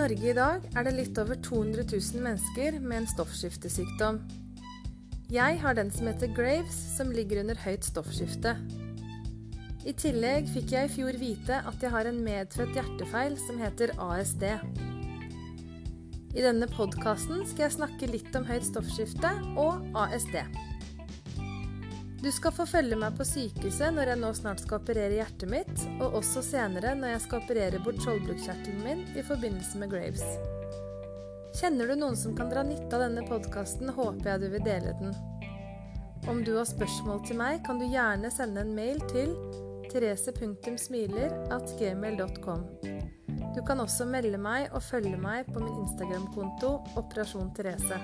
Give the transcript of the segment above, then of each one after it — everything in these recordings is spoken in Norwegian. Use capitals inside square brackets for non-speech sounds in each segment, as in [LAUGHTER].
Norge i dag er det litt over 200 000 mennesker med en stoffskiftesykdom. Jeg har den som heter Graves, som ligger under høyt stoffskifte. I tillegg fikk jeg i fjor vite at jeg har en medfødt hjertefeil som heter ASD. I denne podkasten skal jeg snakke litt om høyt stoffskifte og ASD. Du skal få følge meg på sykehuset når jeg nå snart skal operere hjertet mitt, og også senere når jeg skal operere bort skjoldbruskkjertelen min i forbindelse med Graves. Kjenner du noen som kan dra nytte av denne podkasten, håper jeg du vil dele den. Om du har spørsmål til meg, kan du gjerne sende en mail til therese.smiler.gmail.com. Du kan også melde meg og følge meg på min Instagram-konto Operasjon Therese.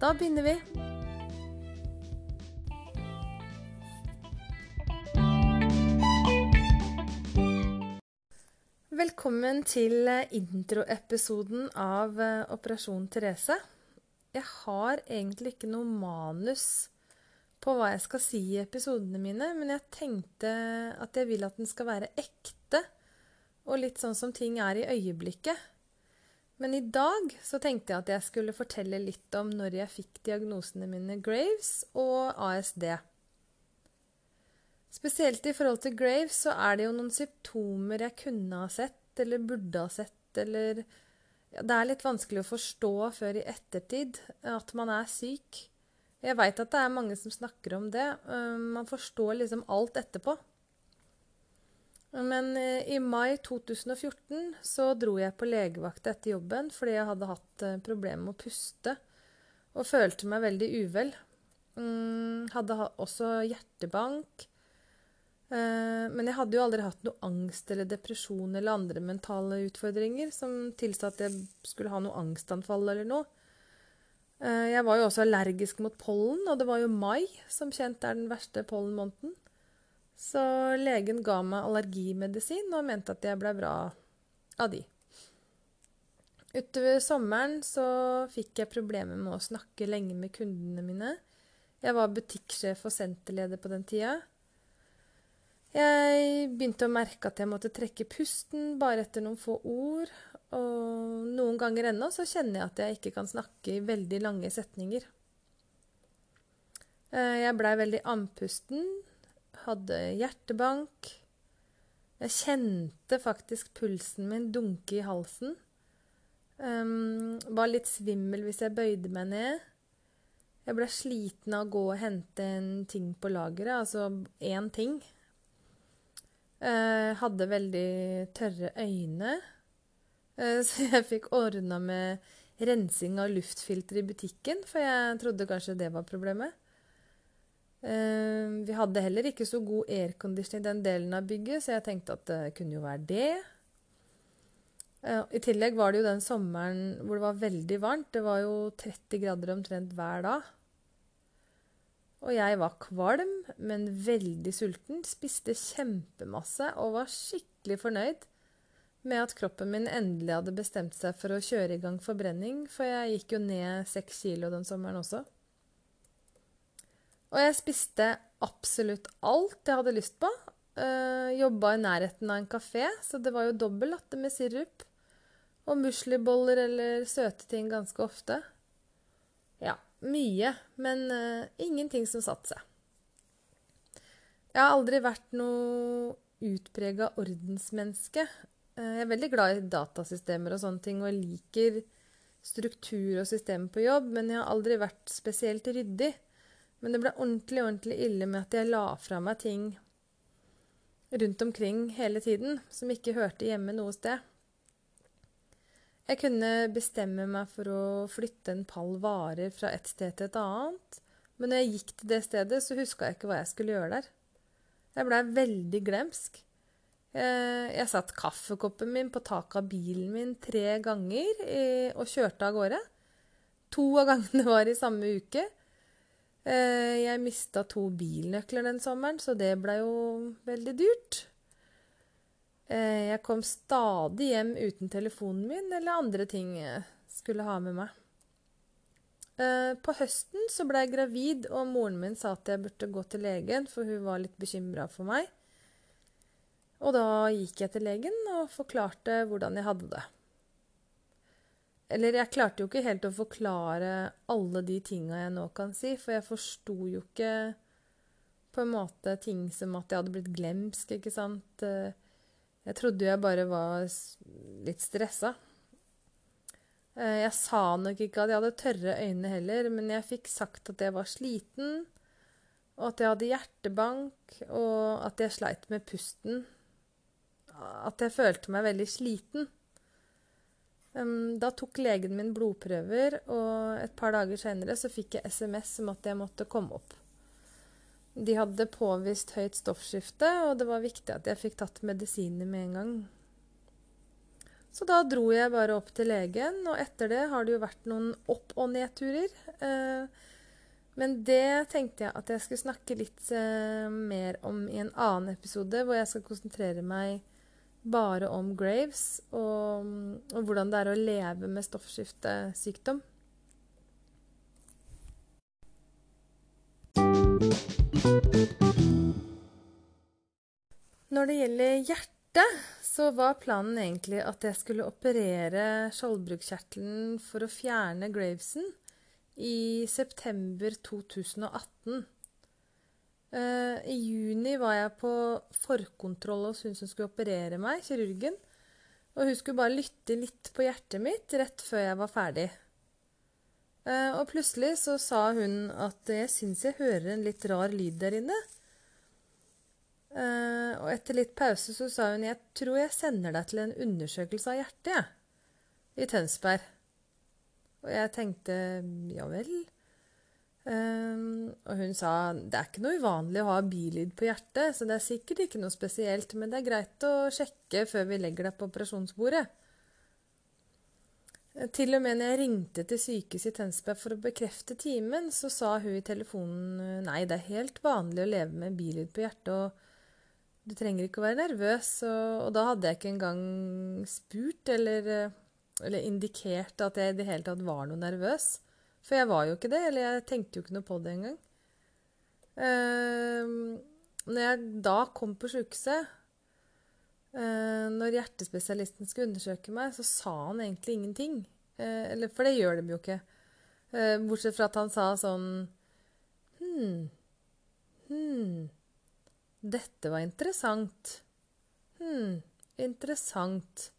Da begynner vi. Velkommen til introepisoden av Operasjon Therese. Jeg har egentlig ikke noe manus på hva jeg skal si i episodene mine, men jeg tenkte at jeg vil at den skal være ekte, og litt sånn som ting er i øyeblikket. Men i dag så tenkte jeg at jeg skulle fortelle litt om når jeg fikk diagnosene mine Graves og ASD. Spesielt i forhold til Graves så er det jo noen symptomer jeg kunne ha sett, eller burde ha sett, eller ja, Det er litt vanskelig å forstå før i ettertid at man er syk. Jeg veit at det er mange som snakker om det. Man forstår liksom alt etterpå. Men i mai 2014 så dro jeg på legevakt etter jobben fordi jeg hadde hatt problemer med å puste og følte meg veldig uvel. Hadde også hjertebank. Men jeg hadde jo aldri hatt noe angst eller depresjon eller andre mentale utfordringer som tilsa at jeg skulle ha noe angstanfall eller noe. Jeg var jo også allergisk mot pollen, og det var jo mai, som kjent er den verste pollenmåneden. Så legen ga meg allergimedisin og mente at jeg ble bra av de. Utover sommeren så fikk jeg problemer med å snakke lenge med kundene mine. Jeg var butikksjef og senterleder på den tida. Jeg begynte å merke at jeg måtte trekke pusten bare etter noen få ord. Og noen ganger ennå så kjenner jeg at jeg ikke kan snakke i veldig lange setninger. Jeg blei veldig andpusten, hadde hjertebank. Jeg kjente faktisk pulsen min dunke i halsen. Um, var litt svimmel hvis jeg bøyde meg ned. Jeg ble sliten av å gå og hente en ting på lageret, altså én ting. Uh, hadde veldig tørre øyne. Uh, [LAUGHS] så jeg fikk ordna med rensing av luftfilter i butikken, for jeg trodde kanskje det var problemet. Uh, vi hadde heller ikke så god aircondition i den delen av bygget, så jeg tenkte at det kunne jo være det. I tillegg var det jo den sommeren hvor det var veldig varmt. Det var jo 30 grader omtrent hver dag. Og jeg var kvalm, men veldig sulten, spiste kjempemasse og var skikkelig fornøyd med at kroppen min endelig hadde bestemt seg for å kjøre i gang forbrenning, for jeg gikk jo ned seks kilo den sommeren også. Og jeg spiste absolutt alt jeg hadde lyst på. Uh, jobba i nærheten av en kafé, så det var jo dobbel latte med sirup. Og musliboller eller søte ting ganske ofte. Ja, mye, men uh, ingenting som satte seg. Jeg har aldri vært noe utprega ordensmenneske. Uh, jeg er veldig glad i datasystemer og sånne ting, og jeg liker struktur og system på jobb, men jeg har aldri vært spesielt ryddig. Men det ble ordentlig, ordentlig ille med at jeg la fra meg ting rundt omkring hele tiden som ikke hørte hjemme noe sted. Jeg kunne bestemme meg for å flytte en pall varer fra et sted til et annet, men når jeg gikk til det stedet, så huska jeg ikke hva jeg skulle gjøre der. Jeg blei veldig glemsk. Jeg, jeg satt kaffekoppen min på taket av bilen min tre ganger og kjørte av gårde. To av gangene [LAUGHS] var i samme uke. Jeg mista to bilnøkler den sommeren, så det blei jo veldig dyrt. Jeg kom stadig hjem uten telefonen min eller andre ting jeg skulle ha med meg. På høsten så ble jeg gravid, og moren min sa at jeg burde gå til legen, for hun var litt bekymra for meg. Og da gikk jeg til legen og forklarte hvordan jeg hadde det. Eller jeg klarte jo ikke helt å forklare alle de tinga jeg nå kan si, for jeg forsto jo ikke på en måte ting som at jeg hadde blitt glemsk, ikke sant. Jeg trodde jo jeg bare var litt stressa. Eh, jeg sa nok ikke at jeg hadde tørre øyne heller, men jeg fikk sagt at jeg var sliten, og at jeg hadde hjertebank, og at jeg sleit med pusten. At jeg følte meg veldig sliten. Da tok legen min blodprøver, og et par dager senere så fikk jeg SMS om at jeg måtte komme opp. De hadde påvist høyt stoffskifte, og det var viktig at jeg fikk tatt medisiner med en gang. Så da dro jeg bare opp til legen, og etter det har det jo vært noen opp- og nedturer. Eh, men det tenkte jeg at jeg skulle snakke litt eh, mer om i en annen episode, hvor jeg skal konsentrere meg bare om Graves og, og hvordan det er å leve med stoffskiftesykdom. Når det gjelder hjertet, så var planen egentlig at jeg skulle operere skjoldbruskkjertelen for å fjerne Gravesen i september 2018. Uh, I juni var jeg på forkontroll hos hun som skulle operere meg, kirurgen. Og hun skulle bare lytte litt på hjertet mitt rett før jeg var ferdig. Uh, og plutselig så sa hun at jeg syns jeg hører en litt rar lyd der inne. Uh, og etter litt pause så sa hun jeg tror jeg sender deg til en undersøkelse av hjertet, jeg. I Tønsberg. Og jeg tenkte ja vel. Um, og hun sa det er ikke noe uvanlig å ha bilyd på hjertet, så det er sikkert ikke noe spesielt, men det er greit å sjekke før vi legger deg på operasjonsbordet. Til og med når jeg ringte til sykehuset i Tønsberg for å bekrefte timen, så sa hun i telefonen nei, det er helt vanlig å leve med bilyd på hjertet, og du trenger ikke å være nervøs. Og, og da hadde jeg ikke engang spurt eller, eller indikert at jeg i det hele tatt var noe nervøs. For jeg var jo ikke det, eller jeg tenkte jo ikke noe på det engang. Uh, når jeg da kom på sjukehuset, når hjertespesialisten skulle undersøke meg, så sa han egentlig ingenting. Eller, for det gjør de jo ikke. Uh, bortsett fra at han sa sånn Hm. Hm. Dette var interessant. Hm. Interessant.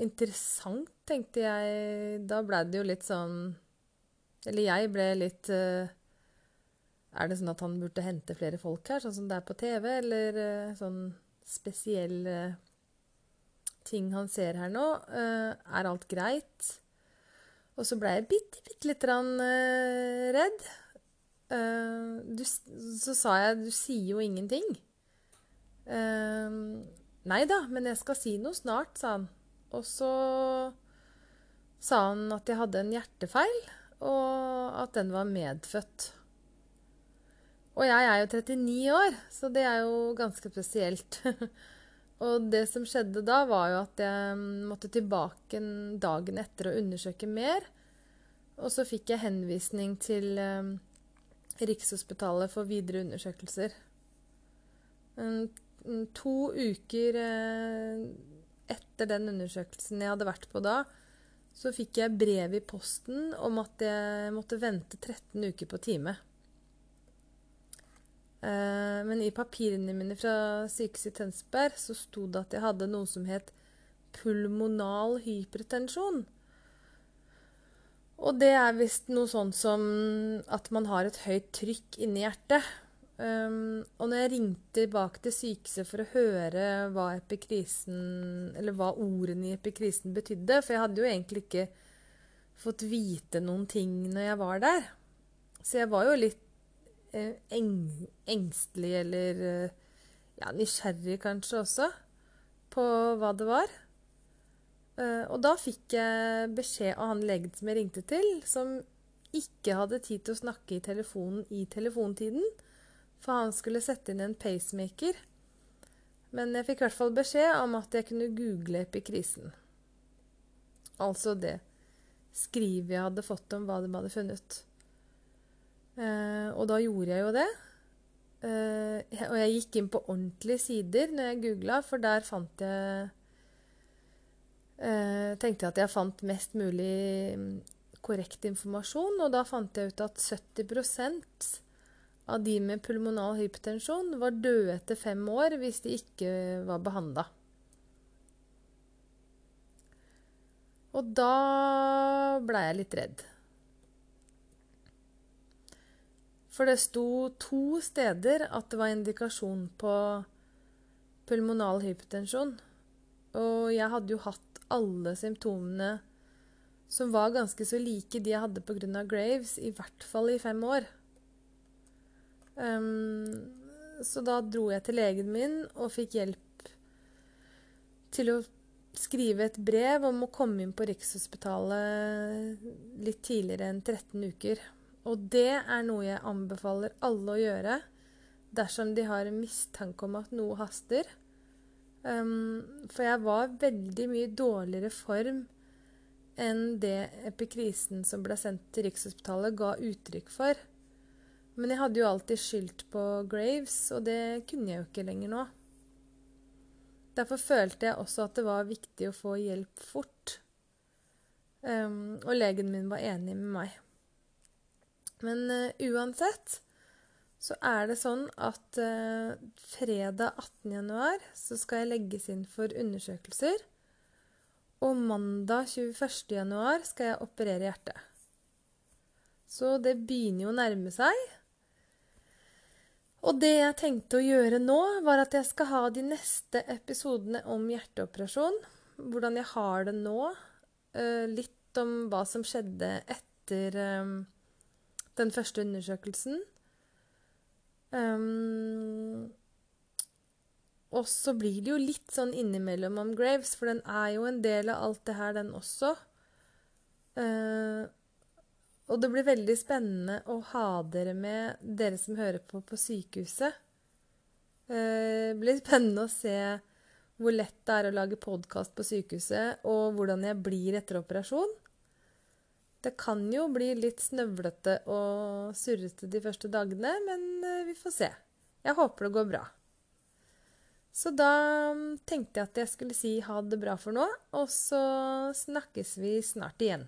interessant, tenkte jeg. Da blei det jo litt sånn eller jeg ble litt Er det sånn at han burde hente flere folk her, sånn som det er på TV, eller sånn spesielle ting han ser her nå? Uh, er alt greit? Og så ble jeg bitte, bitte lite grann redd. Du, så sa jeg 'du sier jo ingenting'. Nei da, men jeg skal si noe snart, sa han. Og så sa han at jeg hadde en hjertefeil og at den var medfødt. Og jeg er jo 39 år, så det er jo ganske spesielt. [LAUGHS] og det som skjedde da, var jo at jeg måtte tilbake dagen etter å undersøke mer. Og så fikk jeg henvisning til eh, Rikshospitalet for videre undersøkelser. to uker eh, etter den undersøkelsen jeg hadde vært på da, så fikk jeg brev i posten om at jeg måtte vente 13 uker på time. Eh, men i papirene mine fra sykehuset i Tønsberg så sto det at jeg hadde noe som het pulmonal hypertensjon. Og det er visst noe sånn som at man har et høyt trykk inni hjertet. Um, og når jeg ringte tilbake til sykehuset for å høre hva epikrisen, hva ordene i epikrisen betydde, for jeg hadde jo egentlig ikke fått vite noen ting når jeg var der. Så jeg var jo litt eng, engstelig eller eh, ja, nysgjerrig kanskje også på hva det var. Uh, og da fikk jeg beskjed av han legen som jeg ringte til, som ikke hadde tid til å snakke i telefonen i telefontiden for han skulle sette inn en pacemaker. Men jeg fikk i hvert fall beskjed om at jeg kunne google epikrisen. Altså det skrivet jeg hadde fått om hva de hadde funnet. Eh, og da gjorde jeg jo det. Eh, og jeg gikk inn på ordentlige sider når jeg googla, for der fant jeg eh, tenkte jeg at jeg fant mest mulig mm, korrekt informasjon, og da fant jeg ut at 70% av de med pulmonal hypertensjon var døde etter fem år hvis de ikke var behandla. Og da blei jeg litt redd. For det sto to steder at det var indikasjon på pulmonal hypertensjon. Og jeg hadde jo hatt alle symptomene som var ganske så like de jeg hadde pga. Graves, i hvert fall i fem år. Um, så da dro jeg til legen min og fikk hjelp til å skrive et brev om å komme inn på Rikshospitalet litt tidligere enn 13 uker. Og det er noe jeg anbefaler alle å gjøre dersom de har en mistanke om at noe haster. Um, for jeg var veldig mye dårligere form enn det epikrisen som ble sendt til Rikshospitalet, ga uttrykk for. Men jeg hadde jo alltid skyldt på Graves, og det kunne jeg jo ikke lenger nå. Derfor følte jeg også at det var viktig å få hjelp fort. Um, og legen min var enig med meg. Men uh, uansett så er det sånn at uh, fredag 18. januar så skal jeg legges inn for undersøkelser. Og mandag 21. januar skal jeg operere hjertet. Så det begynner jo å nærme seg. Og det jeg tenkte å gjøre nå, var at jeg skal ha de neste episodene om hjerteoperasjon. Hvordan jeg har det nå. Uh, litt om hva som skjedde etter den første undersøkelsen. Um, og så blir det jo litt sånn innimellom om Graves, for den er jo en del av alt det her, den også. Uh, og det blir veldig spennende å ha dere med, dere som hører på på sykehuset. Uh, det blir spennende å se hvor lett det er å lage podkast på sykehuset, og hvordan jeg blir etter operasjon. Det kan jo bli litt snøvlete og surrete de første dagene, men eh, vi får se. Jeg håper det går bra. Så da mm, tenkte jeg at jeg skulle si ha det bra for nå, og så snakkes vi snart igjen.